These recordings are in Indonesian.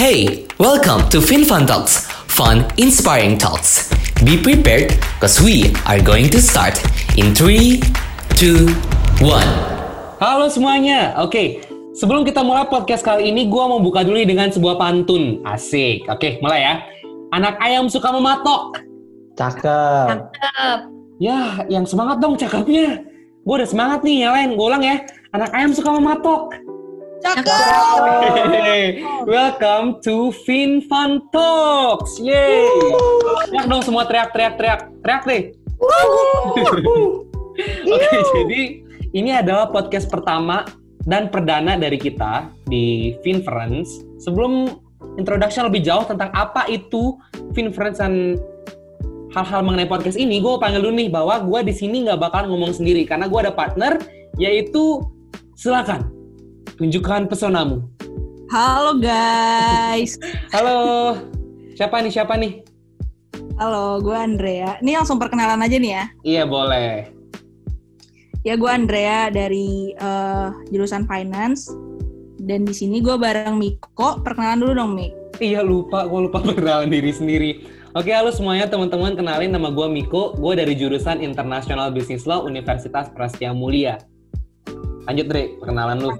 Hey, welcome to FinFun Talks, fun, inspiring talks. Be prepared, cause we are going to start in 3, 2, 1. Halo semuanya, oke. Sebelum kita mulai podcast kali ini, gue mau buka dulu dengan sebuah pantun. Asik, oke, mulai ya. Anak ayam suka mematok. Cakep. Ya, yang semangat dong cakepnya. Gue udah semangat nih, yang lain. Gue ulang ya. Anak ayam suka mematok. Hey, welcome to Fin Fun Talks. Yeay. Teriak dong semua teriak-teriak teriak. Teriak deh. Oke, jadi ini adalah podcast pertama dan perdana dari kita di Finference. Sebelum introduction lebih jauh tentang apa itu Finference dan hal-hal mengenai podcast ini, gue panggil dulu nih bahwa gue di sini nggak bakalan ngomong sendiri karena gue ada partner yaitu silakan tunjukkan pesonamu. Halo guys. Halo, siapa nih siapa nih? Halo, gue Andrea. Ini langsung perkenalan aja nih ya. Iya boleh. Ya gue Andrea dari eh, jurusan finance. Dan di sini gue bareng Miko. Perkenalan dulu dong, Mik. Iya lupa, gue lupa perkenalan diri sendiri. Oke, halo semuanya teman-teman, kenalin nama gue Miko. Gue dari jurusan International Business Law Universitas Prasetya Mulia. Lanjut Dre, perkenalan lu.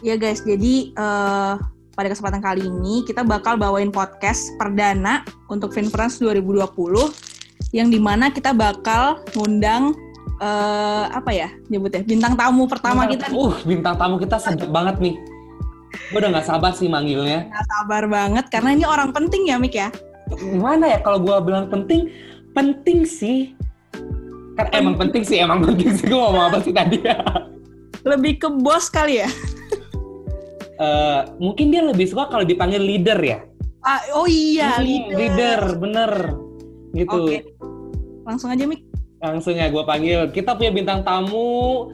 Ya guys, jadi eh, pada kesempatan kali ini kita bakal bawain podcast perdana untuk Finfrance 2020 yang di mana kita bakal ngundang eh, apa ya nyebutnya bintang tamu pertama kita nih. Uh, bintang tamu kita sedap banget nih. Gue udah gak sabar sih manggilnya. Nggak sabar banget karena ini orang penting ya Mik ya. Gimana ya kalau gue bilang penting? Penting sih. Kan emang penting sih, emang penting sih. Gue ngomong apa sih tadi ya? Lebih ke bos kali ya. Eh, mungkin dia lebih suka kalau dipanggil leader ya. Ah, oh iya, Hmm, leader. leader, bener. Gitu. Oke. Langsung aja Mik. Langsung ya gue panggil. Kita punya bintang tamu.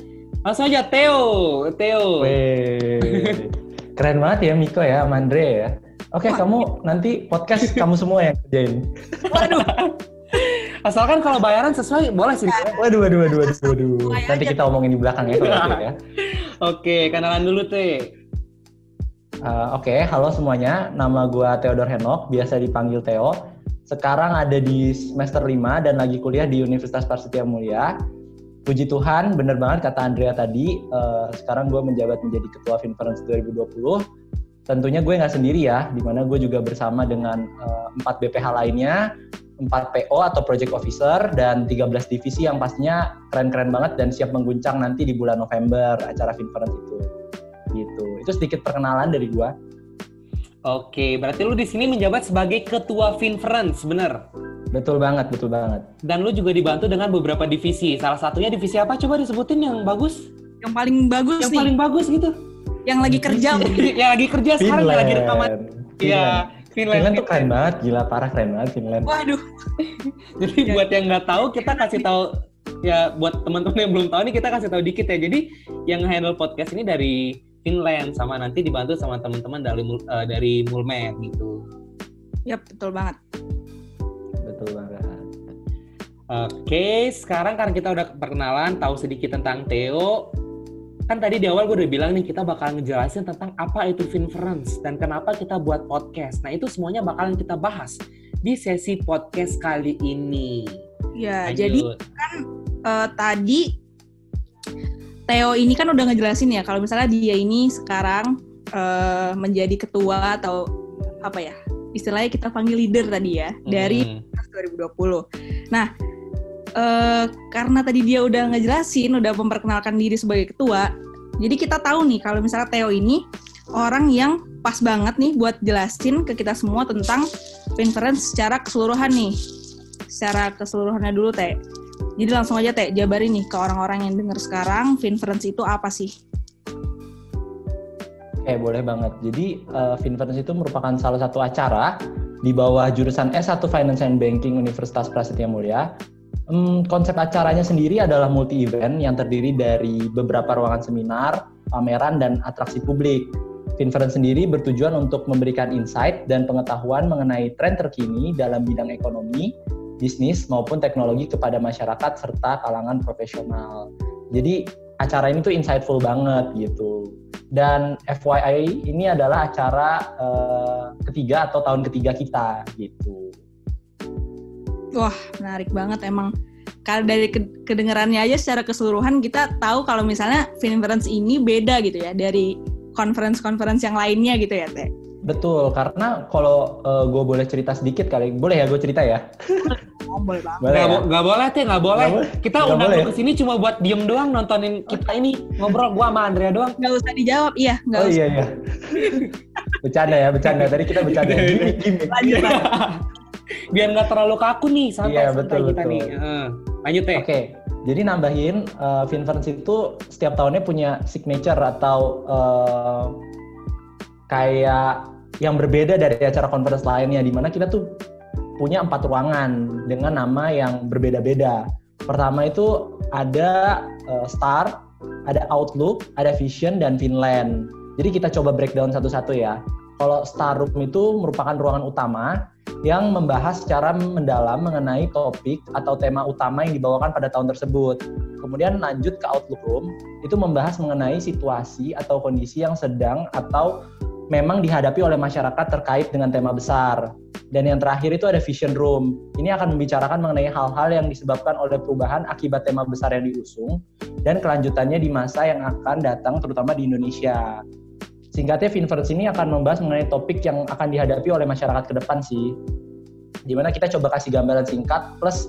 Langsung aja Theo. Theo. Keren banget ya Miko ya, sama Andre ya. Oke, Wah. kamu nanti podcast kamu semua yang kerjain. Asalkan kalau bayaran sesuai boleh sih. Waduh, waduh, waduh, waduh, waduh. Nanti kita omongin di belakang ya kalau gitu ya. Oke, kenalan dulu Teh. Uh, Oke, halo semuanya. Nama gua Theodor Henok, biasa dipanggil Theo. Sekarang ada di semester 5 dan lagi kuliah di Universitas Prasetya Mulia. Puji Tuhan, bener banget kata Andrea tadi, uh, sekarang gue menjabat menjadi Ketua Finference 2020. Tentunya gue nggak sendiri ya, di mana gue juga bersama dengan uh, 4 BPH lainnya, 4 PO atau Project Officer, dan 13 divisi yang pastinya keren-keren banget dan siap mengguncang nanti di bulan November acara Finference itu. Gitu. Itu sedikit perkenalan dari gue. Oke, berarti lu di sini menjabat sebagai ketua Finference, bener? Betul banget, betul banget. Dan lu juga dibantu dengan beberapa divisi. Salah satunya divisi apa? Coba disebutin yang bagus. Yang paling bagus Yang nih, paling bagus gitu. Yang lagi kerja. yang lagi kerja sekarang yang lagi rekaman. Iya, Finland. Finland. tuh keren banget, gila parah keren banget Finland. Waduh, Jadi buat yang nggak tahu, kita kasih tahu ya buat teman-teman yang belum tahu nih kita kasih tahu dikit ya. Jadi yang handle podcast ini dari Finland sama nanti dibantu sama teman-teman dari eh, dari Mulmed gitu. Yap, betul banget. Betul banget. Oke, sekarang kan kita udah perkenalan, tahu sedikit tentang Theo. Kan tadi di awal gue udah bilang nih kita bakal ngejelasin tentang apa itu Finference dan kenapa kita buat podcast. Nah itu semuanya bakalan kita bahas di sesi podcast kali ini. Ya, Lanjut. jadi eh, tadi Theo ini kan udah ngejelasin ya kalau misalnya dia ini sekarang eh, menjadi ketua atau apa ya istilahnya kita panggil leader tadi ya dari Hmm. 2020. Nah, eh, karena tadi dia udah ngejelasin, udah memperkenalkan diri sebagai ketua, jadi kita tahu nih kalau misalnya Theo ini orang yang pas banget nih buat jelasin ke kita semua tentang Finference secara keseluruhan nih. Secara keseluruhannya dulu, Teh. Jadi langsung aja, Teh, jabarin nih ke orang-orang yang denger sekarang, Finference itu apa sih? Oke, boleh banget. Jadi, uh, Finference itu merupakan salah satu acara di bawah jurusan S1 Finance and Banking Universitas Prasetya Mulia. Hmm, konsep acaranya sendiri adalah multi-event yang terdiri dari beberapa ruangan seminar, pameran, dan atraksi publik. Finference sendiri bertujuan untuk memberikan insight dan pengetahuan mengenai tren terkini dalam bidang ekonomi, bisnis, maupun teknologi kepada masyarakat serta kalangan profesional. Jadi acara ini tuh insightful banget gitu. Dan FYI ini adalah acara uh, ketiga atau tahun ketiga kita gitu. Wah, menarik banget emang. Kalau dari kedengarannya aja secara keseluruhan kita tahu kalau misalnya Finference ini beda gitu ya dari conference-conference yang lainnya gitu ya, Teh. Betul, karena kalau uh, gue boleh cerita sedikit kali, boleh ya gue cerita ya? Oh, boleh banget. Boleh gak, ya? gak boleh teh, gak boleh. Gak boleh. Kita gak undang boleh. Ya? sini cuma buat diem doang nontonin kita ini ngobrol gue sama Andrea doang. Gak usah dijawab, iya. Gak oh usah. iya iya. bercanda ya, bercanda. Tadi kita bercanda. gimmick, gimmick. Lanjut, Biar nggak terlalu kaku nih, santai, iya, betul, kita betul. nih. Uh, lanjut teh. Oke. Okay. Jadi nambahin, uh, Finverse itu setiap tahunnya punya signature atau uh, kayak yang berbeda dari acara conference lainnya di mana kita tuh punya empat ruangan dengan nama yang berbeda-beda. Pertama itu ada uh, Star, ada Outlook, ada Vision dan Finland. Jadi kita coba breakdown satu-satu ya. Kalau Star Room itu merupakan ruangan utama yang membahas secara mendalam mengenai topik atau tema utama yang dibawakan pada tahun tersebut. Kemudian lanjut ke Outlook Room, itu membahas mengenai situasi atau kondisi yang sedang atau memang dihadapi oleh masyarakat terkait dengan tema besar. Dan yang terakhir itu ada Vision Room. Ini akan membicarakan mengenai hal-hal yang disebabkan oleh perubahan akibat tema besar yang diusung dan kelanjutannya di masa yang akan datang terutama di Indonesia. Singkatnya Finverse ini akan membahas mengenai topik yang akan dihadapi oleh masyarakat ke depan sih. Di mana kita coba kasih gambaran singkat plus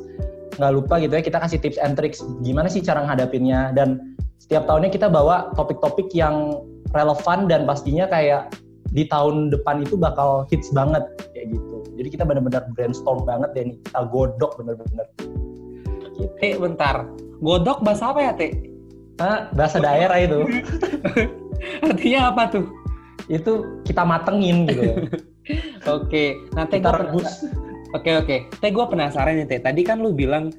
nggak lupa gitu ya kita kasih tips and tricks gimana sih cara ngadapinnya dan setiap tahunnya kita bawa topik-topik yang relevan dan pastinya kayak di tahun depan itu bakal hits banget kayak gitu. Jadi kita benar-benar brainstorm banget dan kita godok benar-benar. Gitu. Teh bentar, godok bahasa apa ya Teh? Hah, bahasa daerah itu. Artinya apa tuh? Itu kita matengin gitu. oke, nanti kita rebus. Oke oke, Teh gue penasaran nih Teh. Tadi kan lu bilang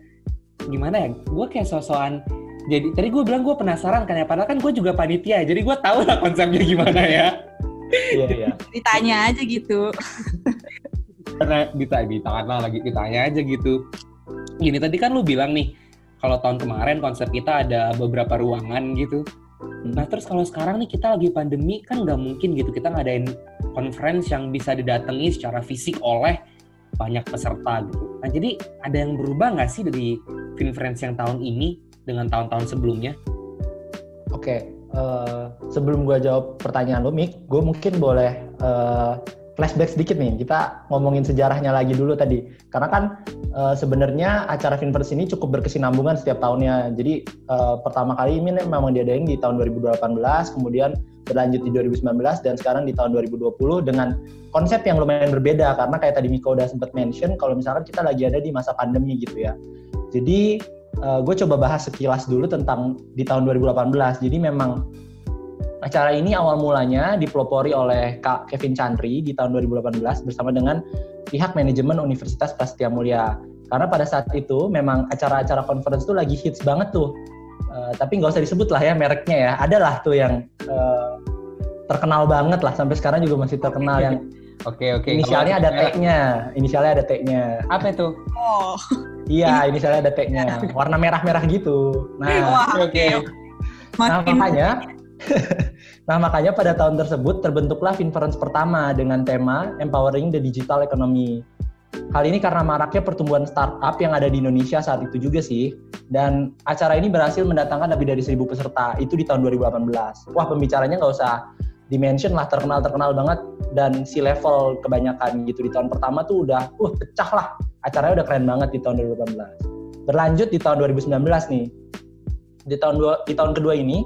gimana ya? Gue kayak sosokan jadi tadi gue bilang gue penasaran kan ya padahal kan gue juga panitia jadi gue tahu lah konsepnya gimana ya Iya, iya. Ditanya aja gitu. Karena ditanya, ditanya lagi ditanya aja gitu. Gini tadi kan lu bilang nih, kalau tahun kemarin konsep kita ada beberapa ruangan gitu. Nah terus kalau sekarang nih kita lagi pandemi kan nggak mungkin gitu kita ngadain conference yang bisa didatangi secara fisik oleh banyak peserta gitu. Nah jadi ada yang berubah nggak sih dari conference yang tahun ini dengan tahun-tahun sebelumnya? Oke, uh, sebelum gue jawab pertanyaan lo, Mik, gue mungkin boleh uh, flashback sedikit nih. Kita ngomongin sejarahnya lagi dulu tadi. Karena kan uh, sebenarnya acara Finverse ini cukup berkesinambungan setiap tahunnya. Jadi uh, pertama kali ini memang diadain di tahun 2018, kemudian berlanjut di 2019 dan sekarang di tahun 2020 dengan konsep yang lumayan berbeda karena kayak tadi Miko udah sempat mention kalau misalkan kita lagi ada di masa pandemi gitu ya. Jadi uh, gue coba bahas sekilas dulu tentang di tahun 2018. Jadi memang acara ini awal mulanya dipelopori oleh Kak Kevin Chandri di tahun 2018 bersama dengan pihak manajemen Universitas Prasetya Mulia. Karena pada saat itu memang acara-acara conference tuh lagi hits banget tuh. Uh, tapi nggak usah disebut lah ya mereknya ya. Ada lah tuh yang uh, terkenal banget lah sampai sekarang juga masih terkenal yang Oke oke. Inisialnya ada T-nya. Inisialnya ada T-nya. Apa itu? Oh. Iya, inisialnya ada T-nya. Warna merah-merah gitu. Nah, oke. Okay. Nah, makanya nah, makanya pada tahun tersebut terbentuklah Finference pertama dengan tema Empowering the Digital Economy. Hal ini karena maraknya pertumbuhan startup yang ada di Indonesia saat itu juga sih. Dan acara ini berhasil mendatangkan lebih dari 1000 peserta. Itu di tahun 2018. Wah, pembicaranya nggak usah dimention lah terkenal-terkenal banget dan si level kebanyakan gitu di tahun pertama tuh udah uh pecah lah acaranya udah keren banget di tahun 2018 berlanjut di tahun 2019 nih di tahun di tahun kedua ini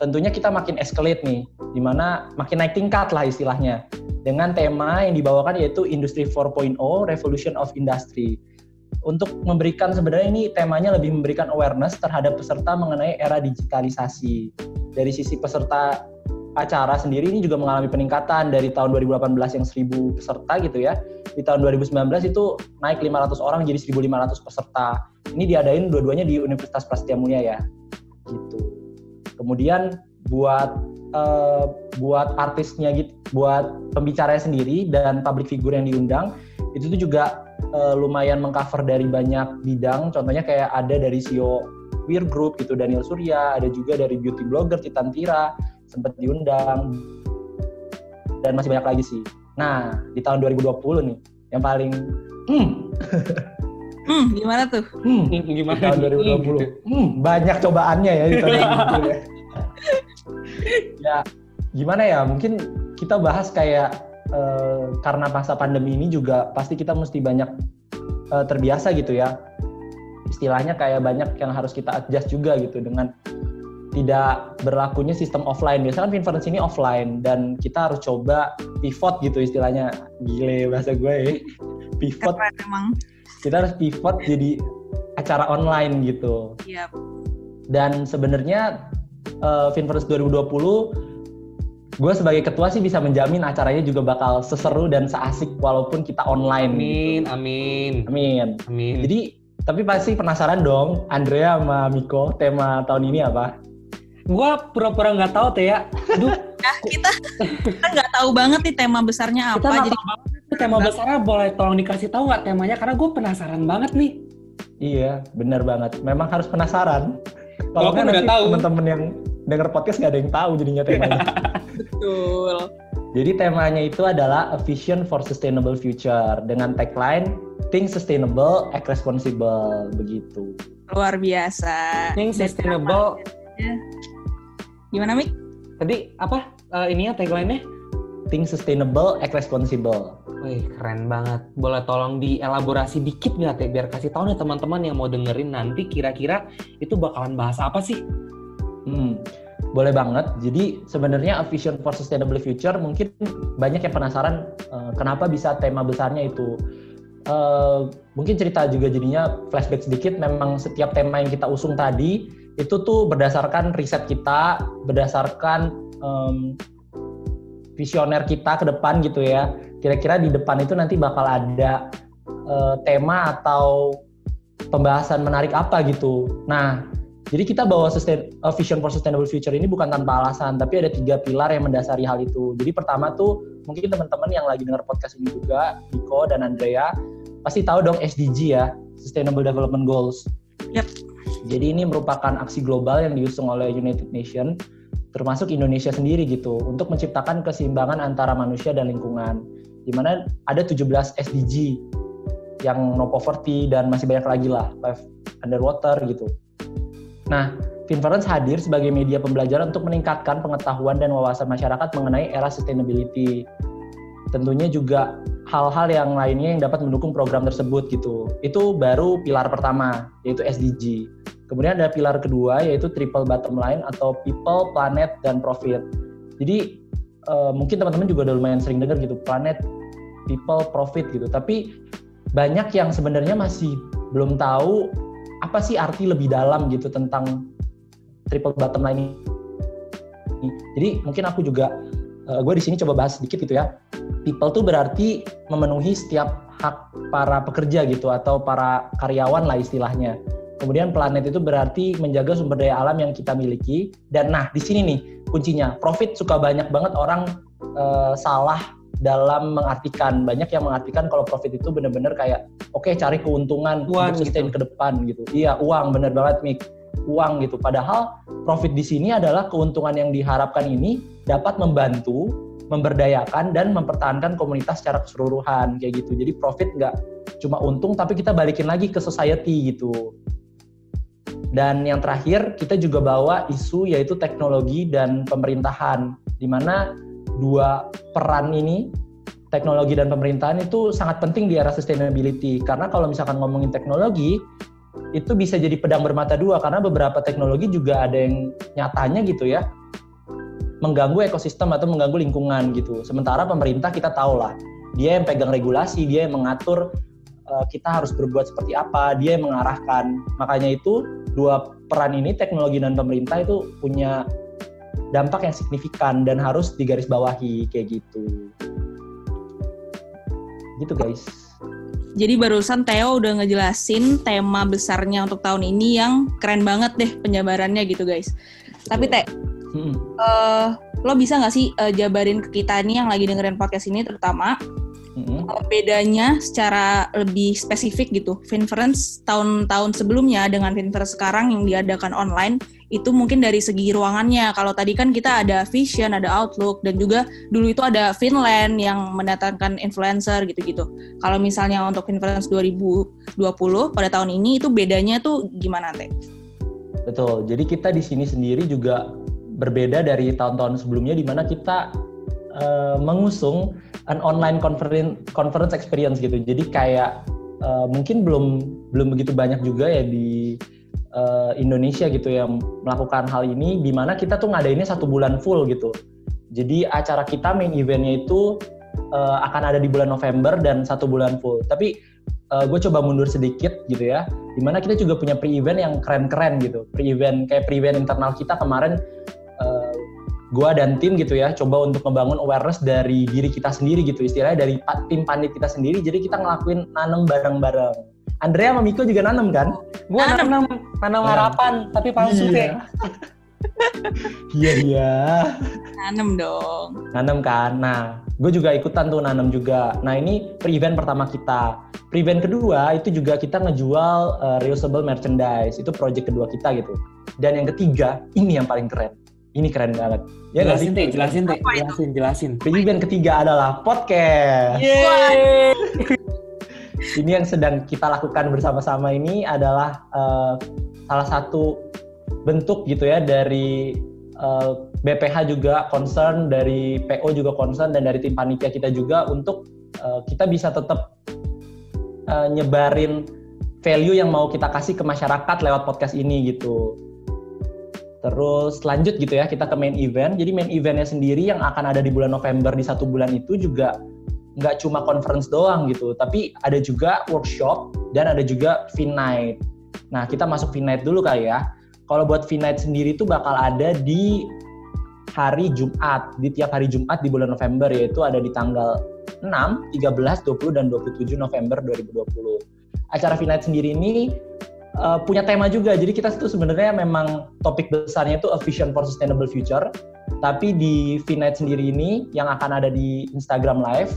tentunya kita makin escalate nih di mana makin naik tingkat lah istilahnya dengan tema yang dibawakan yaitu Industri 4.0 Revolution of Industry untuk memberikan sebenarnya ini temanya lebih memberikan awareness terhadap peserta mengenai era digitalisasi dari sisi peserta acara sendiri ini juga mengalami peningkatan dari tahun 2018 yang 1000 peserta gitu ya. Di tahun 2019 itu naik 500 orang jadi 1500 peserta. Ini diadain dua-duanya di Universitas Prasetya Mulia ya. Gitu. Kemudian buat uh, buat artisnya gitu, buat pembicaranya sendiri dan public figure yang diundang itu tuh juga uh, lumayan mengcover dari banyak bidang. Contohnya kayak ada dari CEO Weir Group gitu Daniel Surya, ada juga dari beauty blogger Titan Tira, sempat diundang dan masih banyak lagi sih. Nah, di tahun 2020 nih yang paling hmm, Hmm, gimana tuh? hmm, di Gimana? tahun nih? 2020. Gitu. Hmm, banyak cobaannya ya di tahun 2020 ya. ya, gimana ya? Mungkin kita bahas kayak eh, karena masa pandemi ini juga pasti kita mesti banyak eh, terbiasa gitu ya. Istilahnya kayak banyak yang harus kita adjust juga gitu dengan tidak berlakunya sistem offline. Biasanya kan conference ini offline dan kita harus coba pivot gitu istilahnya. Gile bahasa gue ya. Pivot, Keren emang. Kita harus pivot jadi acara online gitu. Iya. Dan sebenarnya uh, Finverse 2020 gue sebagai ketua sih bisa menjamin acaranya juga bakal seseru dan seasik walaupun kita online. Amin, amin, Amin. amin. Jadi tapi pasti penasaran dong Andrea sama Miko tema tahun ini apa? Gua pura-pura nggak tahu teh ya. Aduh, Nah, kita kita nggak tahu banget nih tema besarnya kita apa. nggak Jadi tahu banget tema besarnya boleh tolong dikasih tahu nggak temanya karena gue penasaran banget nih. Iya, benar banget. Memang harus penasaran. Kalau kan nanti tahu. teman-teman yang denger podcast nggak ada yang tahu jadinya temanya. betul. Jadi temanya itu adalah A Vision for Sustainable Future dengan tagline Think Sustainable, Act Responsible begitu. Luar biasa. Dan sustainable. Gimana, Mik? Tadi apa eh, ininya tagline-nya? Think Sustainable, Act Responsible. Wih, keren banget. Boleh tolong dielaborasi dikit nggak teh biar kasih tahu nih teman-teman yang mau dengerin nanti kira-kira itu bakalan bahas apa sih? Hmm, boleh banget. Jadi sebenarnya A Vision for Sustainable Future mungkin banyak yang penasaran eh, kenapa bisa tema besarnya itu. Eh, mungkin cerita juga jadinya flashback sedikit. Memang setiap tema yang kita usung tadi itu tuh berdasarkan riset kita, berdasarkan em, visioner kita ke depan gitu ya. Kira-kira di depan itu nanti bakal ada eh, tema atau pembahasan menarik apa gitu. Nah, jadi kita bawa sustain, uh, Vision for Sustainable Future ini bukan tanpa alasan, tapi ada tiga pilar yang mendasari hal itu. Jadi pertama tuh mungkin teman-teman yang lagi dengar podcast ini juga, Nico dan Andrea, pasti tahu dong SDG ya, Sustainable Development Goals. Yap. Jadi ini merupakan aksi global yang diusung oleh United Nations, termasuk Indonesia sendiri gitu, untuk menciptakan keseimbangan antara manusia dan lingkungan. Di mana ada 17 SDG yang no poverty dan masih banyak lagi lah, life underwater gitu. Nah, Finference hadir sebagai media pembelajaran untuk meningkatkan pengetahuan dan wawasan masyarakat mengenai era sustainability. Tentunya juga hal-hal yang lainnya yang dapat mendukung program tersebut gitu. Itu baru pilar pertama, yaitu SDG. Kemudian ada pilar kedua, yaitu triple bottom line atau people, planet, dan profit. Jadi eh, mungkin teman-teman juga udah lumayan sering dengar gitu, planet, people, profit gitu. Tapi banyak yang sebenarnya masih belum tahu apa sih arti lebih dalam gitu tentang triple bottom line ini. Jadi mungkin aku juga gue di sini coba bahas sedikit gitu ya. People tuh berarti memenuhi setiap hak para pekerja gitu atau para karyawan lah istilahnya. Kemudian planet itu berarti menjaga sumber daya alam yang kita miliki. Dan nah di sini nih kuncinya. Profit suka banyak banget orang eh, salah dalam mengartikan. Banyak yang mengartikan kalau profit itu benar-benar kayak oke okay, cari keuntungan Uang untuk sustain gitu. ke depan gitu. Iya uang. Bener banget Mik. Uang gitu. Padahal profit di sini adalah keuntungan yang diharapkan ini dapat membantu memberdayakan dan mempertahankan komunitas secara keseluruhan. Kayak gitu. Jadi profit nggak cuma untung tapi kita balikin lagi ke society gitu dan yang terakhir kita juga bawa isu yaitu teknologi dan pemerintahan di mana dua peran ini teknologi dan pemerintahan itu sangat penting di era sustainability. Karena kalau misalkan ngomongin teknologi itu bisa jadi pedang bermata dua karena beberapa teknologi juga ada yang nyatanya gitu ya mengganggu ekosistem atau mengganggu lingkungan gitu. Sementara pemerintah kita tahu lah dia yang pegang regulasi dia yang mengatur uh, kita harus berbuat seperti apa dia yang mengarahkan makanya itu dua peran ini teknologi dan pemerintah itu punya dampak yang signifikan dan harus digarisbawahi kayak gitu. Gitu guys. Jadi barusan Theo udah ngejelasin tema besarnya untuk tahun ini yang keren banget deh penjabarannya gitu guys. Tapi Teh, Hmm. eh, lo bisa nggak sih eh, jabarin ke kita nih yang lagi dengerin podcast ini terutama Hmm. bedanya secara lebih spesifik gitu. Finference tahun-tahun sebelumnya dengan Finference sekarang yang diadakan online itu mungkin dari segi ruangannya. Kalau tadi kan kita ada Vision, ada Outlook dan juga dulu itu ada Finland yang mendatangkan influencer gitu-gitu. Kalau misalnya untuk Finference 2020 pada tahun ini itu bedanya tuh gimana teh? Betul. Jadi kita di sini sendiri juga berbeda dari tahun-tahun sebelumnya di mana kita uh, mengusung an online conference conference experience gitu. Jadi kayak uh, mungkin belum belum begitu banyak juga ya di uh, Indonesia gitu yang melakukan hal ini di mana kita tuh ngadainnya satu bulan full gitu. Jadi acara kita main eventnya itu uh, akan ada di bulan November dan satu bulan full. Tapi uh, gue coba mundur sedikit gitu ya. Di mana kita juga punya pre-event yang keren-keren gitu. Pre-event kayak pre-event internal kita kemarin gua dan tim gitu ya coba untuk membangun awareness dari diri kita sendiri gitu istilahnya dari tim pandit kita sendiri. Jadi kita ngelakuin nanam bareng-bareng. Andrea sama Miko juga nanam kan? Gua nanam. nanam harapan tapi palsu iya. iya iya. Nanam dong. Nanam kan? Nah gue juga ikutan tuh nanam juga. Nah ini pre-event pertama kita. Pre-event kedua itu juga kita ngejual uh, reusable merchandise. Itu project kedua kita gitu. Dan yang ketiga ini yang paling keren ini keren banget. Ya jelasin teh, jelasin teh, jelasin, jelasin. Event ketiga adalah podcast. Yeay. ini yang sedang kita lakukan bersama-sama ini adalah uh, salah satu bentuk gitu ya dari uh, eh, BPH juga concern, dari PO juga concern, dan dari tim panitia kita juga untuk uh, kita bisa tetap uh, nyebarin value yang mau kita kasih ke masyarakat lewat podcast ini gitu. Terus lanjut gitu ya kita ke main event. Jadi main eventnya sendiri yang akan ada di bulan November di satu bulan itu juga nggak cuma conference doang gitu, tapi ada juga workshop dan ada juga fin night. Nah kita masuk fin night dulu kali ya. Kalau buat fin night sendiri itu bakal ada di hari Jumat, di tiap hari Jumat di bulan November yaitu ada di tanggal 6, 13, 20, dan 27 November 2020. Acara fin night sendiri ini uh, punya tema juga. Jadi kita itu sebenarnya memang topik besarnya itu a vision for sustainable future. Tapi di V-Night sendiri ini yang akan ada di Instagram Live,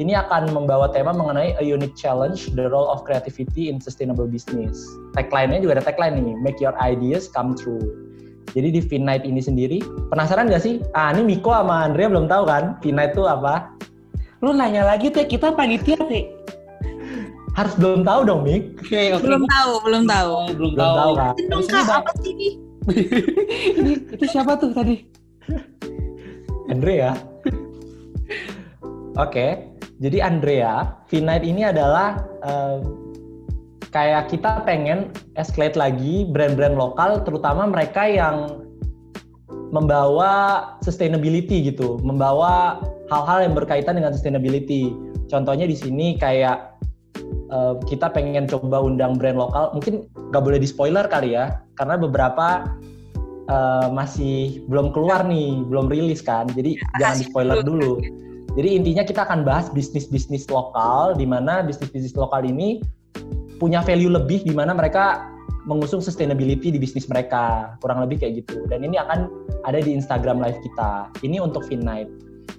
ini akan membawa tema mengenai a unique challenge, the role of creativity in sustainable business. Tagline-nya juga ada tagline nih, make your ideas come true. Jadi di V-Night ini sendiri, penasaran gak sih? Ah, ini Miko sama Andrea belum tahu kan, V-Night itu apa? Lu nanya lagi teh, kita panitia teh harus belum tahu dong, Mik. Okay, okay. Belum tahu, belum tahu. Oh, belum, belum tahu. tahu kan. Dong, Kak, apa sih ini? ini itu siapa tuh tadi? Andrea. Oke, okay. jadi Andrea, V-Night ini adalah uh, kayak kita pengen escalate lagi brand-brand lokal, terutama mereka yang membawa sustainability gitu, membawa hal-hal yang berkaitan dengan sustainability. Contohnya di sini kayak uh, kita pengen coba undang brand lokal mungkin nggak boleh di spoiler kali ya karena beberapa uh, masih belum keluar nih belum rilis kan jadi ya, jangan di spoiler dulu. jadi intinya kita akan bahas bisnis bisnis lokal di mana bisnis bisnis lokal ini punya value lebih di mana mereka mengusung sustainability di bisnis mereka kurang lebih kayak gitu. Dan ini akan ada di Instagram live kita. Ini untuk Finnight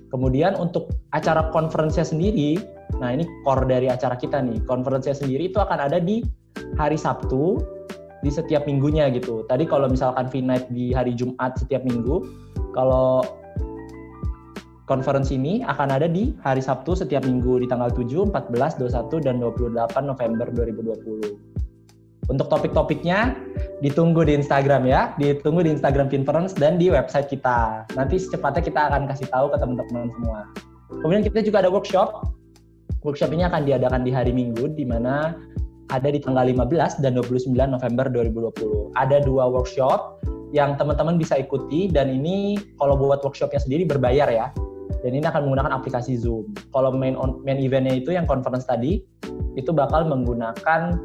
kemudian untuk acara konferensinya sendiri Nah ini core dari acara kita nih. Konferensinya sendiri itu akan ada di hari Sabtu di setiap minggunya gitu. Tadi kalau misalkan V-Night di hari Jumat setiap minggu, kalau konferensi ini akan ada di hari Sabtu setiap minggu di tanggal 7, 14, 21, dan 28 November 2020. Untuk topik-topiknya ditunggu di Instagram ya, ditunggu di Instagram Finference dan di website kita. Nanti secepatnya kita akan kasih tahu ke teman-teman semua. Kemudian kita juga ada workshop Workshop ini akan diadakan di hari Minggu, di mana ada di tanggal 15 dan 29 November 2020. Ada dua workshop yang teman-teman bisa ikuti, dan ini kalau buat workshopnya sendiri berbayar ya. Dan ini akan menggunakan aplikasi Zoom. Kalau main, on, main eventnya itu yang conference tadi, itu bakal menggunakan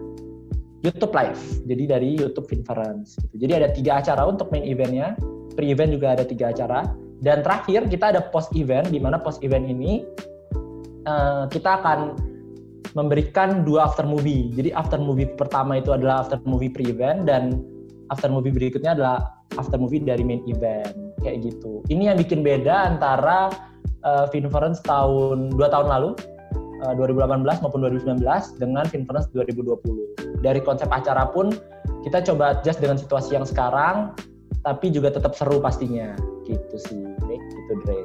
YouTube Live, jadi dari YouTube Conference. Gitu. Jadi ada tiga acara untuk main eventnya, pre-event juga ada tiga acara, dan terakhir kita ada post event, di mana post event ini uh, kita akan memberikan dua after movie. Jadi after movie pertama itu adalah after movie pre-event dan after movie berikutnya adalah after movie dari main event kayak gitu. Ini yang bikin beda antara uh, Finference tahun dua tahun lalu eh, 2018 maupun 2019 dengan Finference 2020. Dari konsep acara pun kita coba adjust dengan situasi yang sekarang, tapi juga tetap seru pastinya. Gitu sih, Nick, gitu Dre.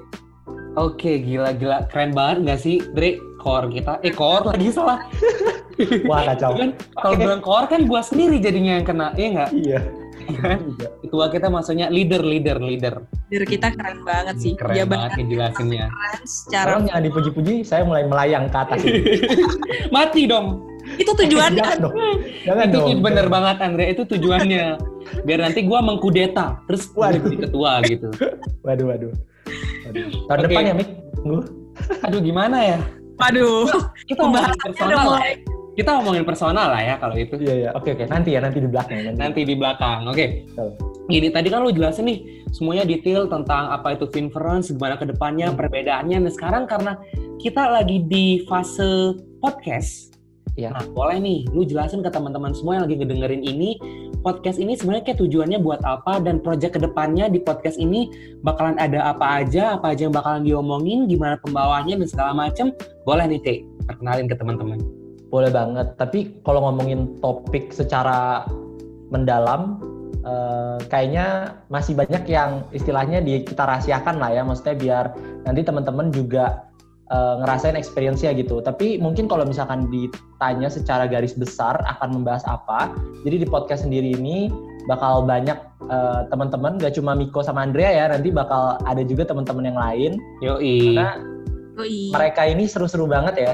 Oke, gila-gila. Keren banget nggak sih, Dre? Core kita. Eh, core lagi salah. Wah kacau. Kan kalau bilang core kan gua sendiri jadinya yang kena, iya nggak? Iya. Iya. Ketua kita maksudnya leader, leader, leader. Leader kita keren banget sih. Keren Jabatan banget ngejelasinnya. keren secara Sekarang jangan dipuji-puji, saya mulai melayang ke atas. Mati dong. itu tujuannya. Jangan dong. Jangan itu dong. bener banget Andre, itu tujuannya. Biar nanti gua mengkudeta, terus Waduh. jadi ketua gitu. Waduh, waduh. waduh. Tahun Oke. depan ya, Mik? Aduh gimana ya? Waduh. Kita udah personal mulai. Kita ngomongin personal lah ya kalau itu. Iya, iya. Oke, oke. Nanti ya, nanti di belakang. Nanti. Nanti di belakang. Oke. Betul. Gini, tadi kan lu jelasin nih semuanya detail tentang apa itu Finference, gimana ke depannya, Hmm. perbedaannya. Nah, sekarang karena kita lagi di fase podcast, Iya. nah boleh nih, lu jelasin ke teman-teman semua yang lagi ngedengerin ini, podcast ini sebenarnya kayak tujuannya buat apa dan project ke depannya di podcast ini bakalan ada apa aja, apa aja yang bakalan diomongin, gimana pembawanya dan segala macem. Boleh nih, Teh, perkenalin ke teman-teman. Boleh banget. Tapi kalau ngomongin topik secara mendalam, eh, kayaknya masih banyak yang istilahnya di kita rahasiakan lah ya. Maksudnya biar nanti teman-teman juga eh, ngerasain experience-nya gitu. Tapi mungkin kalau misalkan ditanya secara garis besar akan membahas apa, jadi di podcast sendiri ini bakal banyak eh, teman-teman, gak cuma Miko sama Andrea ya, nanti bakal ada juga teman-teman yang lain. Yoi. Karena Yoi. mereka ini seru-seru banget ya.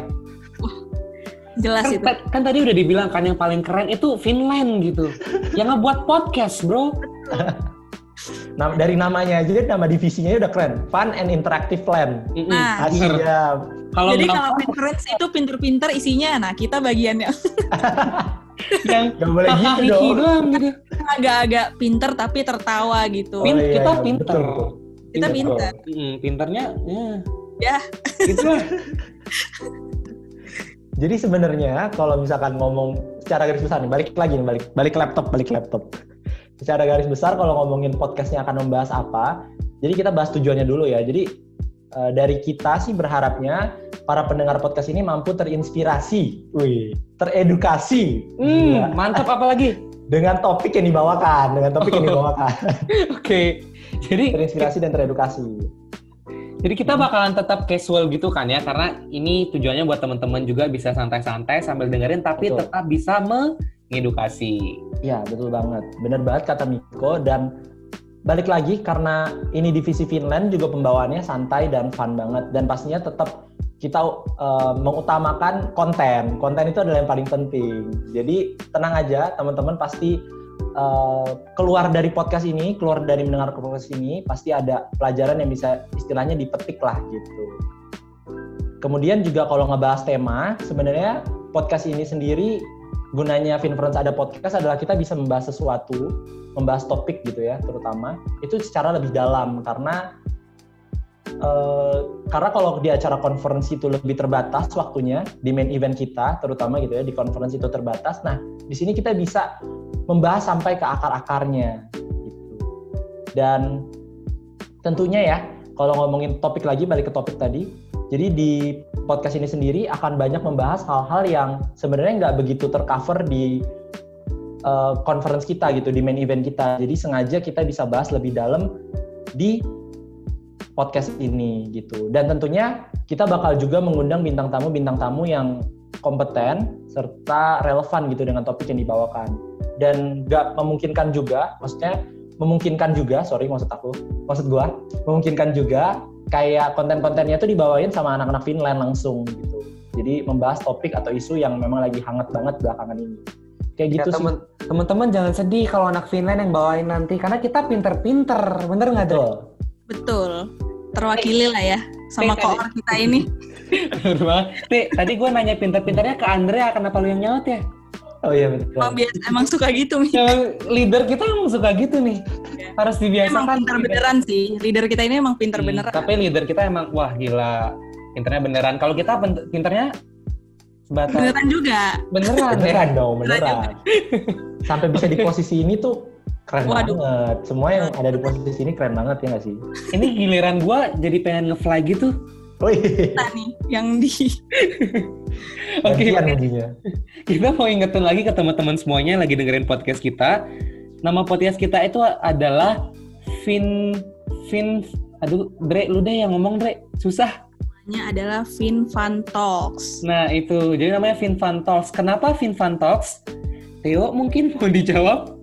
Jelas Kan, itu. kan tadi udah dibilang kan yang paling keren itu Finland gitu. yang ngebuat podcast, bro. Nam- dari namanya aja nama divisinya udah keren. Fun and Interactive Land. Nah, bener. Iya. Kalau Jadi kalau Pinterest itu pinter-pinter isinya, nah kita bagiannya yang Gak boleh gitu dong. doang gitu. agak-agak pinter tapi tertawa gitu. Pin- Oh, iya, kita iya, pinter. betul. Kita Betul. pinter. Mm, pinternya, ya. Ya. Gitu lah. Jadi sebenarnya kalau misalkan ngomong secara garis besar nih, balik lagi nih, balik balik laptop, balik laptop. Secara garis besar kalau ngomongin podcastnya akan membahas apa, jadi kita bahas tujuannya dulu ya. Jadi eh, dari kita sih berharapnya para pendengar podcast ini mampu terinspirasi, wih, teredukasi Hmm, Gila. mantap apalagi. dengan topik yang dibawakan, dengan topik yang dibawakan, Oke. Jadi terinspirasi dan teredukasi. Jadi kita bakalan tetap casual gitu kan ya karena ini tujuannya buat teman-teman juga bisa santai-santai sambil dengerin tapi Betul. tetap bisa mengedukasi. Ya, betul banget. Bener banget kata Miko dan balik lagi karena ini divisi Finland juga pembawaannya santai dan fun banget dan pastinya tetap kita eh, mengutamakan konten. Konten itu adalah yang paling penting. Jadi tenang aja teman-teman pasti eh, keluar dari podcast ini, keluar dari mendengar podcast ini pasti ada pelajaran yang bisa istilahnya dipetik lah gitu. Kemudian juga kalau ngebahas tema, sebenarnya podcast ini sendiri gunanya Finference ada podcast adalah kita bisa membahas sesuatu, membahas topik gitu ya, terutama itu secara lebih dalam karena eh, karena kalau di acara konferensi itu lebih terbatas waktunya di main event kita, terutama gitu ya di konferensi itu terbatas. Nah di sini kita bisa membahas sampai ke akar-akarnya gitu. Dan tentunya ya kalau ngomongin topik lagi balik ke topik tadi, jadi di podcast ini sendiri akan banyak membahas hal-hal yang sebenarnya nggak begitu tercover di uh, conference kita gitu, di main event kita. Jadi sengaja kita bisa bahas lebih dalam di podcast ini gitu. Dan tentunya kita bakal juga mengundang bintang tamu bintang tamu yang kompeten serta relevan gitu dengan topik yang dibawakan. Dan nggak memungkinkan juga, maksudnya memungkinkan juga, sorry maksud aku, maksud gua, memungkinkan juga kayak konten-kontennya tuh dibawain sama anak-anak Finland langsung gitu. Jadi membahas topik atau isu yang memang lagi hangat banget belakangan ini. Kayak gitu Ya, sih. temen- teman-teman jangan sedih kalau anak Finland yang bawain nanti karena kita pinter-pinter, bener nggak Dre? Betul. Terwakili lah ya sama koor kita ini. Tih, tadi gue nanya pinter-pinternya ke Andrea, kenapa lu yang nyaut ya? Oh iya betul. Emang biasa emang suka gitu Mi. Yang leader kita emang suka gitu nih. Iya. Harus Emang dibiasakan. pinter beneran sih. Leader kita ini emang pinter Hmm, beneran. Tapi leader kita emang wah gila. Pinternya beneran. Kalau kita pinternya sebatas Beneran juga. beneran, ya. Beneran dong, Beneran beneran. Sampai bisa di posisi ini tuh keren Waduh. banget. Semua yang ada di posisi ini keren banget ya nggak sih? Ini giliran gua jadi pengen nge-fly gitu. Oh iya. kita nih yang di Oke, mujinya. kita mau ingetin lagi ke teman-teman semuanya yang lagi dengerin podcast kita. Nama podcast kita itu adalah Fin Fin aduh Dre lu deh yang ngomong Dre susah namanya adalah Fin Fun Talks. nah itu jadi namanya Fin Fun Talks kenapa Fin Fun Talks Theo mungkin mau dijawab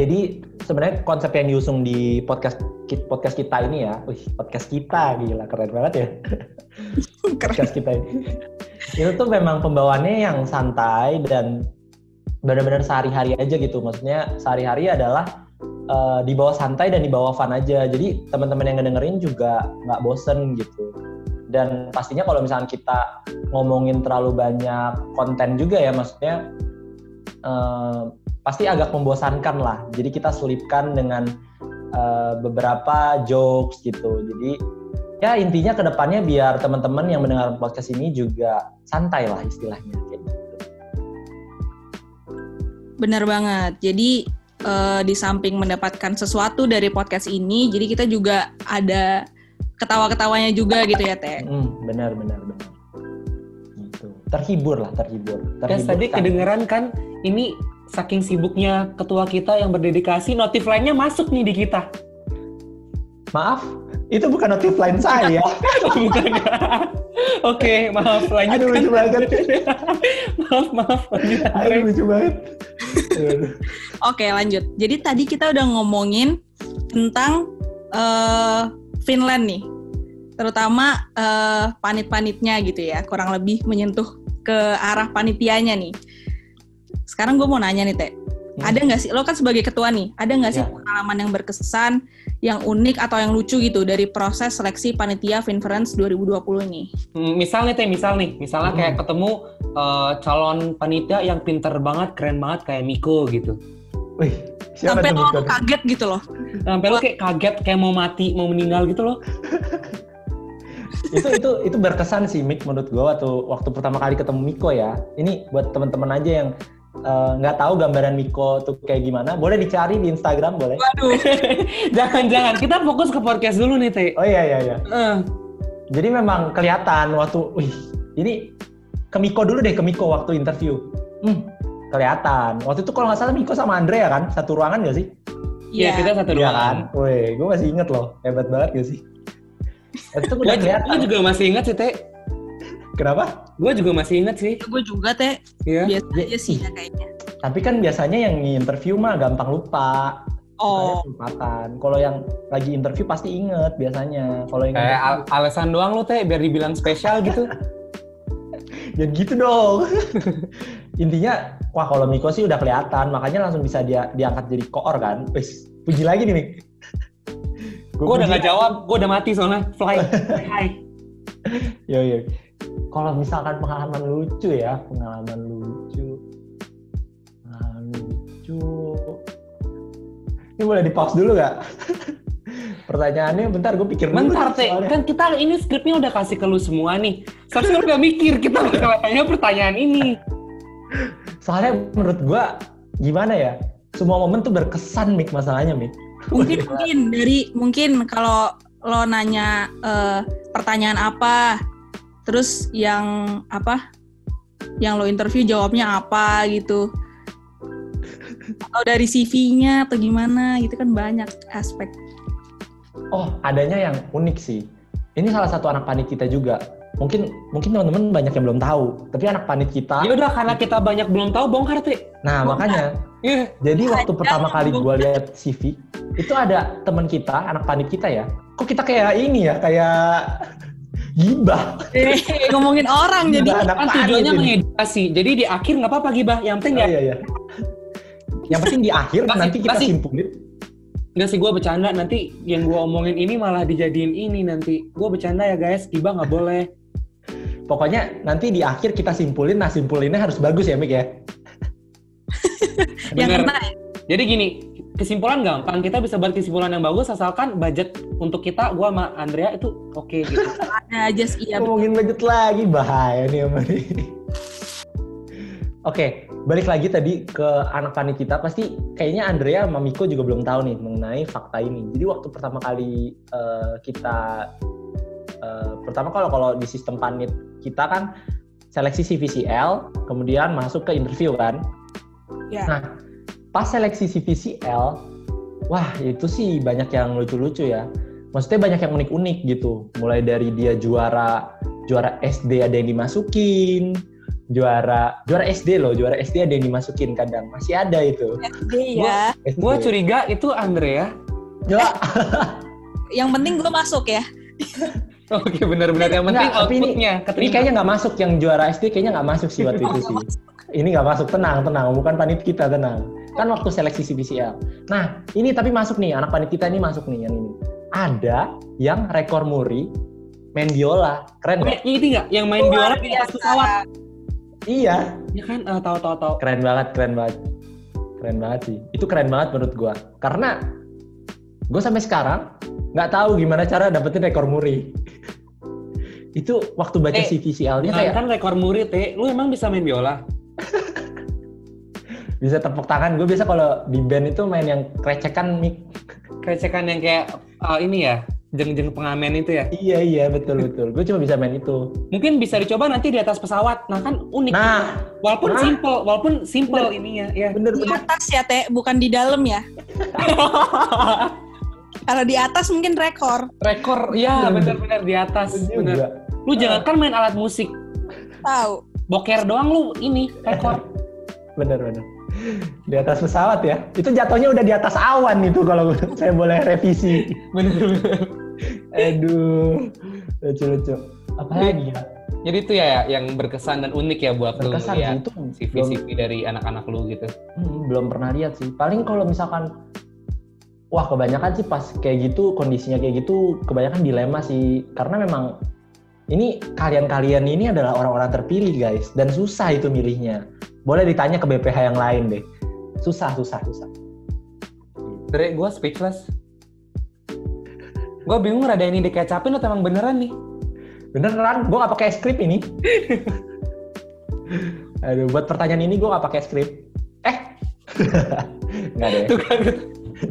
Jadi sebenarnya konsep yang diusung di podcast podcast kita ini ya, wih podcast kita gila keren banget ya Keren. podcast kita ini. Itu tuh memang pembawaannya yang santai dan benar-benar sehari-hari aja gitu. Maksudnya sehari-hari adalah eh, di bawah santai dan di bawah fun aja. Jadi teman-teman yang ngedengerin juga nggak bosen gitu. Dan pastinya kalau misalnya kita ngomongin terlalu banyak konten juga ya, maksudnya eh, pasti agak membosankan lah. Jadi kita selipkan dengan eh, beberapa jokes gitu. Jadi ya intinya ke depannya biar teman-teman yang mendengar podcast ini juga santai lah istilahnya kayak gitu. Bener banget. Jadi eh, di samping mendapatkan sesuatu dari podcast ini, jadi kita juga ada ketawa-ketawanya juga gitu ya Teh. Hmm, benar benar benar. Gitu. Terhibur lah, terhibur. Terhibur tadi kan. kedengeran kan ini saking sibuknya ketua kita yang berdedikasi notif lainnya masuk nih di kita Maaf, itu bukan notif line saya. bukan Oke, maaf lanjut Aduh, lucu banget. maaf, maaf. Lanjut. Aduh, lucu banget. Oke lanjut. Jadi tadi kita udah ngomongin tentang eh, Finland nih, terutama eh, panit-panitnya gitu ya, kurang lebih menyentuh ke arah panitianya nih. Sekarang gue mau nanya nih Teh, Hmm. ada nggak sih lo kan sebagai ketua nih, ada nggak sih Ya. pengalaman yang berkesan, yang unik atau yang lucu gitu dari proses seleksi panitia Finference 2020 ini? Hmm, misal nih teh misal nih misalnya kayak Hmm. ketemu eh, calon panitia yang pinter banget keren banget kayak Miko gitu Wih, siapa Sampai tuh lo kaget gitu loh. sampai lo kayak kaget kayak mau mati mau meninggal gitu loh itu itu itu berkesan sih Mik menurut gue waktu waktu pertama kali ketemu Miko ya. Ini buat teman-teman aja yang eh, nggak tahu gambaran Miko tuh kayak gimana, boleh dicari di Instagram boleh. Waduh, jangan jangan kita fokus ke podcast dulu nih teh Oh iya iya iya. Eh, Jadi memang kelihatan waktu, wih, ini ke Miko dulu deh ke Miko waktu interview. Hmm, kelihatan. Waktu itu kalau nggak salah Miko sama Andre ya kan, satu ruangan gak sih? Iya, kita satu Iya ruangan. kan? Wih, gue masih inget loh, hebat banget gak sih? Itu Gue udah kelihatan. juga masih ingat sih teh. Kenapa? Gue juga masih ingat sih. gue juga Teh, Iya. biasa Ya, aja sih ya kayaknya. Tapi kan biasanya yang interview mah gampang lupa. Oh, kelupatan. Kalau yang lagi interview pasti inget biasanya. Kalau yang Kayak al- alasan doang lo teh biar dibilang spesial gitu. Jangan gitu dong. Intinya, wah kalau Miko sih udah kelihatan, makanya langsung bisa dia diangkat jadi koor kan. Wis, puji lagi nih Mik. gue udah nggak jawab, gue udah mati soalnya. Fly. Hai. Yo yo. Kalau misalkan pengalaman lucu ya, pengalaman lucu, pengalaman lucu. Ini boleh di pause dulu nggak? Pertanyaannya bentar, gue pikir dulu. Bentar teh, soalnya. kan kita ini skripnya udah kasih ke lu semua nih. Seharusnya lu udah mikir kita bakal tanya pertanyaan ini. Soalnya menurut gue gimana ya? Semua momen tuh berkesan Mik masalahnya Mik. mungkin mungkin dari mungkin kalau lo nanya eh, pertanyaan apa, terus yang apa, yang lo interview jawabnya apa gitu, atau dari CV-nya atau gimana gitu kan banyak aspek. Oh, adanya yang unik sih. Ini salah satu anak panik kita juga. Mungkin mungkin teman-teman banyak yang belum tahu. Tapi anak panik kita. Ya udah karena kita banyak belum tahu bongkar teh. Nah, Bongkar. makanya. Iya. Jadi waktu pertama kali gue lihat CV, itu ada teman kita, anak panik kita ya. Kok kita kayak ini ya, kayak gibah. Eh, ngomongin orang jadi Kan tujuannya ini. mengedukasi. Jadi di akhir nggak apa-apa gibah. Yang penting Oh, ya. iya, iya. Yang penting di akhir nanti kita simpulin. Nggak sih gue bercanda. Nanti yang gue omongin ini malah dijadiin ini nanti. Gue bercanda ya guys. Gibah nggak boleh. Pokoknya nanti di akhir kita simpulin, nah simpulinnya harus bagus ya Mik ya. yang Bener. kena ya. Jadi gini, kesimpulan gampang. Kita bisa buat kesimpulan yang bagus asalkan budget untuk kita, gue sama Andrea itu oke gitu. ada aja sih ya. Ngomongin budget lagi bahaya nih sama ini. Oke, balik lagi tadi ke anak panik kita. Pasti kayaknya Andrea sama Miko juga belum tahu nih mengenai fakta ini. Jadi waktu pertama kali eh, kita eh, Pertama kalau kalau di sistem panit kita kan seleksi CVCL, kemudian masuk ke interview kan. Ya. Nah, pas seleksi CVCL, wah itu sih banyak yang lucu-lucu ya. Maksudnya banyak yang unik-unik gitu. Mulai dari dia juara juara SD ada yang dimasukin, juara juara SD loh, juara SD ada yang dimasukin kadang. Masih ada itu. SD ya. SD. Gue curiga itu Andrea. Ya, Yang penting gue masuk ya. Oke benar-benar yang penting Nggak, tapi ini- outputnya ini keterima. kayaknya nggak masuk yang juara SD kayaknya nggak masuk sih waktu itu sih. Ini nggak masuk, tenang, tenang. Bukan panit kita, tenang. Kan waktu seleksi CBCL. Nah, ini tapi masuk nih, anak panit kita ini masuk nih yang ini. Ada yang rekor muri main biola, keren Oke, nggak? ini nggak yang main biola di atas pesawat? Iya, Ya kan, Eh, tahu tahu tahu. keren banget, keren banget, keren banget sih. Itu keren banget menurut gua, karena gue sampai sekarang nggak tahu gimana cara dapetin rekor muri. Itu waktu baca Eh, CVCL-nya Jangan kayak kan rekor murid, eh. Lu emang bisa main biola? bisa tepuk tangan. Gue biasa kalau di band itu main yang krecekan mic. Krecekan yang kayak eh, ini ya, jeng-jeng pengamen itu ya. Iya iya betul betul. Gue cuma bisa main itu. Mungkin bisa dicoba nanti di atas pesawat. Nah kan unik. Nah walaupun nah. simple, walaupun simple ininya, ya. bener Di bener. atas ya teh, bukan di dalam ya. Kalau di atas mungkin rekor. Rekor, ya Bener. benar-benar di atas. Bener Bener. juga. Lu jangan kan main alat musik, Tahu. boker doang lu ini rekor. Bener bener. Di atas pesawat ya. Itu jatuhnya udah di atas awan itu kalau saya boleh revisi. Bener-bener. Aduh lucu lucu. Apa lagi ya? Jadi itu ya yang berkesan dan unik ya buat lu Berkesan sih lihat itu. Belum, CV-CV dari anak-anak lu gitu. hmm, belum pernah lihat sih. Paling kalau misalkan Wah kebanyakan sih pas kayak gitu kondisinya kayak gitu kebanyakan dilema sih karena memang ini kalian-kalian ini adalah orang-orang terpilih guys dan susah itu milihnya. Boleh ditanya ke BPH yang lain deh. Susah susah susah. Dre, gue speechless. Gue bingung rada ini dikecapin atau emang beneran nih? Beneran, gue gak pakai skrip ini. Aduh, buat pertanyaan ini gue gak pakai skrip. Eh, nggak deh. Tuh kan.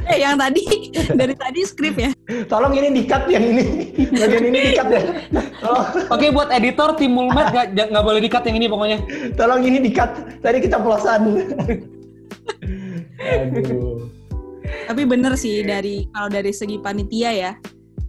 Eh yang tadi dari tadi skrip ya. Tolong ini dikat yang ini, bagian ini dikat ya. Tolong, Oke buat editor tim Mulmet nggak nggak- nggak boleh dikat yang ini pokoknya. tolong ini dikat. Tadi keceplosan. Aduh. Tapi bener sih dari kalau dari segi panitia ya,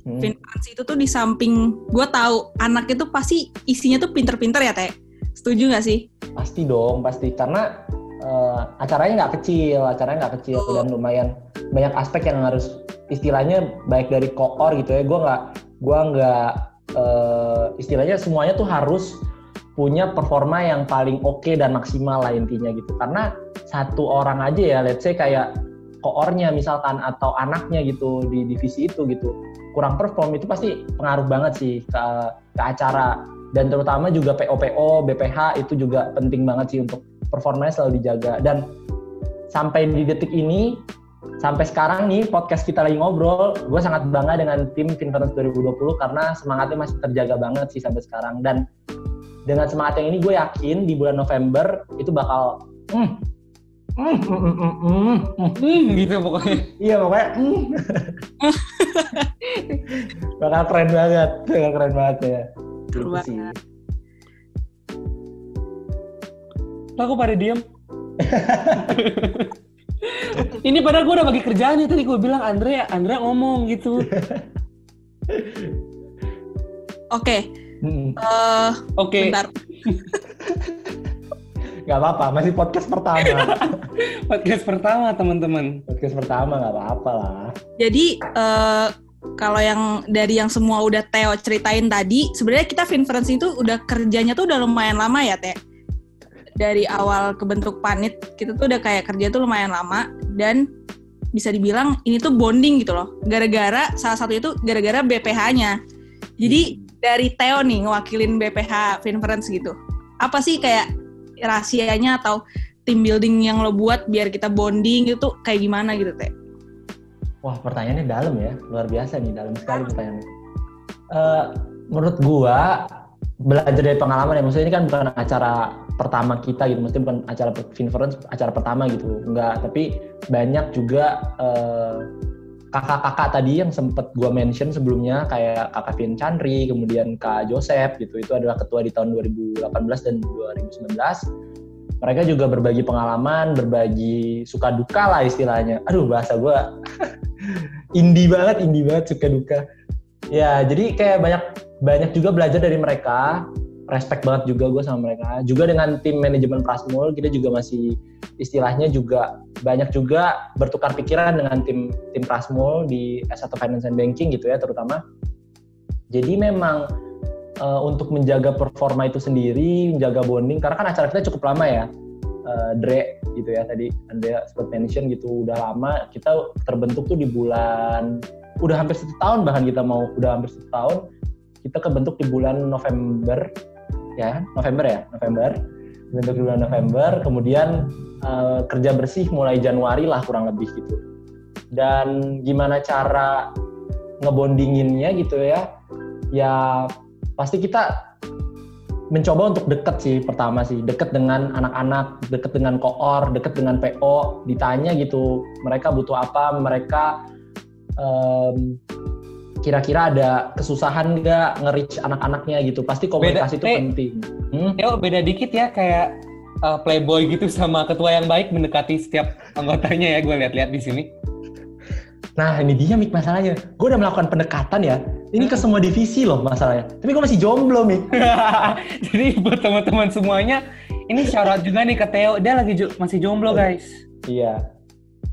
Hmm. Finance itu tuh di samping gue tahu anak itu pasti isinya tuh pinter-pinter ya teh. Setuju gak sih? Pasti dong, pasti karena eh, acaranya nggak kecil, acaranya nggak kecil dan lumayan banyak aspek yang harus istilahnya baik dari koor gitu ya. Gue nggak, gua nggak eh, istilahnya semuanya tuh harus punya performa yang paling oke dan maksimal lah intinya gitu. Karena satu orang aja ya, let's say kayak koornya misalkan atau anaknya gitu di divisi itu gitu kurang perform itu pasti pengaruh banget sih ke, ke acara dan terutama juga PO-PO, BPH itu juga penting banget sih untuk performanya selalu dijaga dan sampai di detik ini sampai sekarang nih podcast kita lagi ngobrol gue sangat bangga dengan tim Finverance 2020 karena semangatnya masih terjaga banget sih sampai sekarang dan dengan semangat yang ini gue yakin di bulan November itu bakal mm, mm, mm, mm, mm, mm, gitu pokoknya. iya pokoknya mm. bakal keren banget bakal keren banget ya Gitu sih. kok pada diem? ini padahal gue udah bagi kerjaannya tadi gue bilang Andre, Andre ngomong gitu. Oke, eh Oke, bentar. Gak apa-apa, masih podcast pertama. podcast pertama teman-teman. podcast pertama gak apa-apa lah. Jadi eh kalau yang dari yang semua udah Theo ceritain tadi, sebenarnya kita Finference itu udah kerjanya tuh udah lumayan lama ya, Teh. Dari awal kebentuk panit, kita tuh udah kayak kerja tuh lumayan lama dan bisa dibilang ini tuh bonding gitu loh. Gara-gara salah satu itu gara-gara BPH-nya. Jadi dari Theo nih ngewakilin BPH Finference gitu. Apa sih kayak rahasianya atau team building yang lo buat biar kita bonding gitu kayak gimana gitu, Teh? Wah pertanyaannya dalam ya, luar biasa nih, dalam sekali pertanyaannya. Eh, menurut gua belajar dari pengalaman ya, maksudnya ini kan bukan acara pertama kita gitu, maksudnya bukan acara Finference, acara pertama gitu, enggak. Tapi banyak juga eh, kakak-kakak tadi yang sempat gue mention sebelumnya kayak kakak Vin Chandri, kemudian Kak Joseph gitu itu adalah ketua di tahun 2018 dan 2019. Mereka juga berbagi pengalaman, berbagi suka duka lah istilahnya. Aduh bahasa gue indie banget, indie banget suka duka. Ya jadi kayak banyak banyak juga belajar dari mereka respect banget juga gue sama mereka. Juga dengan tim manajemen Prasmul kita juga masih istilahnya juga banyak juga bertukar pikiran dengan tim tim Prasmul di S1 Finance and Banking gitu ya terutama. Jadi memang uh, untuk menjaga performa itu sendiri, menjaga bonding karena kan acara kita cukup lama ya. Uh, Dre gitu ya tadi Anda sempat mention gitu udah lama kita terbentuk tuh di bulan udah hampir satu tahun bahkan kita mau udah hampir satu tahun kita kebentuk di bulan November ya November ya November. Bentuk di bulan November kemudian uh, kerja bersih mulai Januari lah kurang lebih gitu. Dan gimana cara ngebondinginnya gitu ya ya pasti kita mencoba untuk deket sih pertama sih. Deket dengan anak-anak deket dengan koor deket dengan PO ditanya gitu mereka butuh apa mereka um, kira-kira ada kesusahan nggak nge-reach anak-anaknya gitu? Pasti komunikasi itu penting. Hmm? Yo, beda dikit ya kayak uh, playboy gitu sama ketua yang baik mendekati setiap anggotanya ya gue lihat-lihat di sini. Nah ini dia mik masalahnya. Gue udah melakukan pendekatan ya. Ini ke semua divisi loh masalahnya. Tapi gue masih jomblo nih jadi buat teman-teman semuanya ini syarat juga nih ke Theo dia lagi jo masih jomblo guys. Iya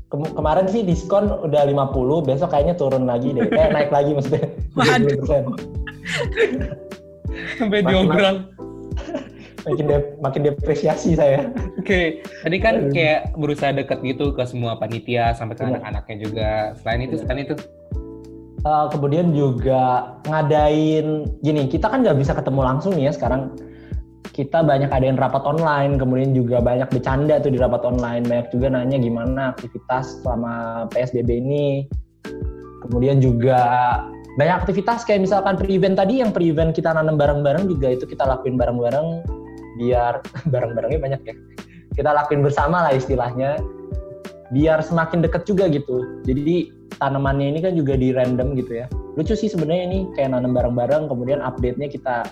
Kem kemarin sih diskon udah 50, besok kayaknya turun lagi deh. Eh, naik lagi maksudnya. Waduh. Sampai diobral. makin de makin depresiasi saya. Oke, okay. tadi kan kayak berusaha deket gitu ke semua panitia sampai ke iya. anak-anaknya juga. Selain itu, iya. selain itu Uh, kemudian juga ngadain gini kita kan nggak bisa ketemu langsung ya sekarang kita banyak adain rapat online, kemudian juga banyak bercanda tuh di rapat online, banyak juga nanya gimana aktivitas selama PSBB ini. Kemudian juga banyak aktivitas kayak misalkan pre-event tadi yang pre-event kita nanam bareng-bareng juga itu kita lakuin bareng-bareng biar bareng-barengnya banyak ya. Kita lakuin bersama lah istilahnya biar semakin deket juga gitu. Jadi tanamannya ini kan juga di random gitu ya. Lucu sih sebenarnya ini kayak nanam bareng-bareng kemudian update-nya kita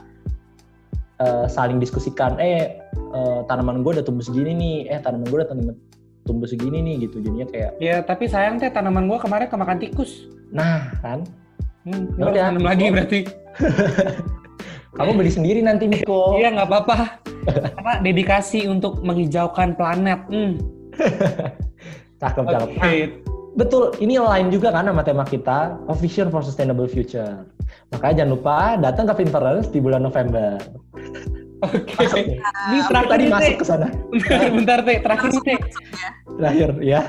uh, saling diskusikan eh uh, tanaman gue udah tumbuh segini nih eh tanaman gue udah tumbuh segini nih gitu. Jadinya kayak ya tapi sayang teh tanaman gue kemarin kemakan tikus. Nah kan? Hmm, udah. tanam lagi berarti. Kamu beli sendiri nanti Miko. Iya nggak apa-apa. Karena dedikasi untuk menghijaukan planet hmm. cakep cakep. Okay. nah, betul ini lain juga kan sama tema kita A Vision for Sustainable Future makanya jangan lupa datang ke Finference di bulan November Oke. Okay. Ini terakhir tadi masuk ke sana. Bentar, Teh. Terakhir nih, Teh. Terakhir, ya.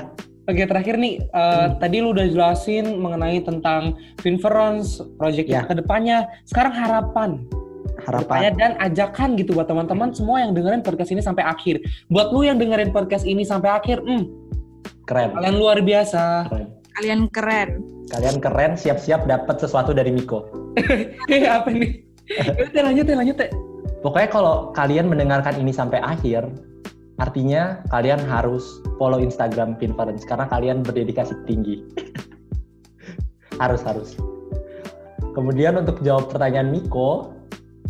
Oke, terakhir nih. Uh, hmm. Tadi lu udah jelasin mengenai tentang Finference, project ya. ke depannya. Sekarang harapan. Harapan. Dan ajakan gitu buat teman-teman semua yang dengerin podcast ini sampai akhir. Buat lu yang dengerin podcast ini sampai akhir, hmm, keren. Kalian luar biasa. Keren. Kalian keren. Kalian keren, siap-siap dapat sesuatu dari Miko. Eh, apa nih? Udah lanjut ya, lanjut ya. Pokoknya kalau kalian mendengarkan ini sampai akhir, artinya kalian harus follow Instagram Pinference karena kalian berdedikasi tinggi. harus harus. Kemudian untuk jawab pertanyaan Miko,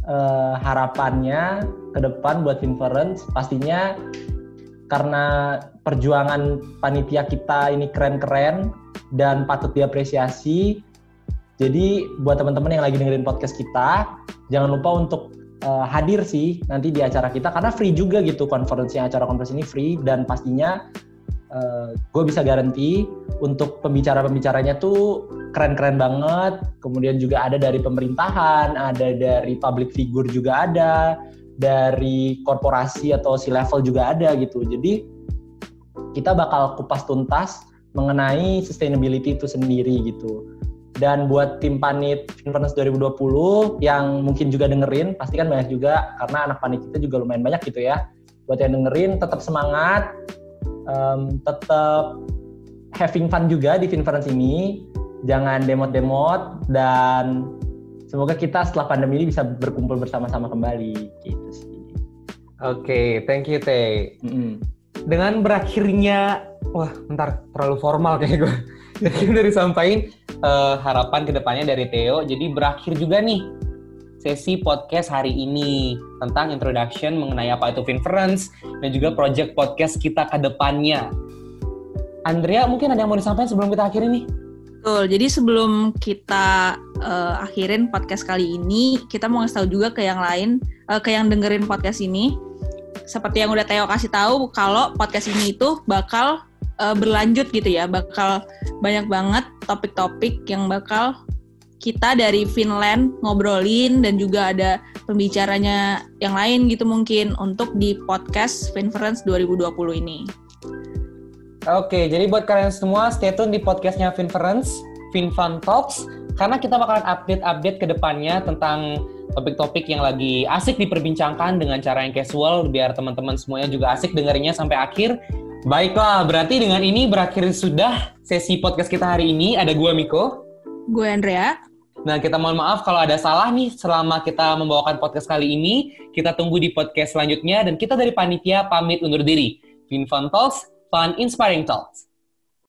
eh, harapannya ke depan buat Pinference pastinya karena perjuangan panitia kita ini keren-keren dan patut diapresiasi. Jadi buat teman-teman yang lagi dengerin podcast kita, jangan lupa untuk uh, hadir sih nanti di acara kita karena free juga gitu konferensi acara konferensi ini free dan pastinya uh, gue bisa garanti untuk pembicara-pembicaranya tuh keren-keren banget kemudian juga ada dari pemerintahan ada dari public figure juga ada dari korporasi atau si level juga ada gitu jadi kita bakal kupas tuntas mengenai sustainability itu sendiri gitu dan buat tim panit Inverness 2020 yang mungkin juga dengerin, pasti kan banyak juga karena anak panit kita juga lumayan banyak gitu ya. Buat yang dengerin, tetap semangat, um, tetap having fun juga di Finference ini. Jangan demot-demot dan semoga kita setelah pandemi ini bisa berkumpul bersama-sama kembali gitu sih. Oke, okay, thank you Teh. Mm -hmm. Dengan berakhirnya, wah, ntar terlalu formal kayak gue Jadi udah disampaikan uh, harapan ke depannya dari Theo. Jadi berakhir juga nih sesi podcast hari ini tentang introduction mengenai apa itu Finference dan juga project podcast kita ke depannya. Andrea, mungkin ada yang mau disampaikan sebelum kita akhiri nih? Betul, jadi sebelum kita uh, akhirin podcast kali ini, kita mau ngasih tahu juga ke yang lain, uh, ke yang dengerin podcast ini, seperti yang udah Theo kasih tahu, kalau podcast ini itu bakal uh, berlanjut gitu ya, bakal banyak banget topik-topik yang bakal kita dari Finland ngobrolin dan juga ada pembicaranya yang lain gitu mungkin untuk di podcast Finference 2020 ini. Oke, jadi buat kalian semua stay tune di podcastnya Finference, FinFun Talks, karena kita bakalan update-update ke depannya tentang topik-topik yang lagi asik diperbincangkan dengan cara yang casual, biar teman-teman semuanya juga asik dengerinnya sampai akhir. Baiklah, berarti dengan ini berakhir sudah sesi podcast kita hari ini. Ada gua Miko. Gue Andrea. Nah, kita mohon maaf kalau ada salah nih selama kita membawakan podcast kali ini. Kita tunggu di podcast selanjutnya dan kita dari panitia pamit undur diri. Fun Talks, Fun Inspiring Talks.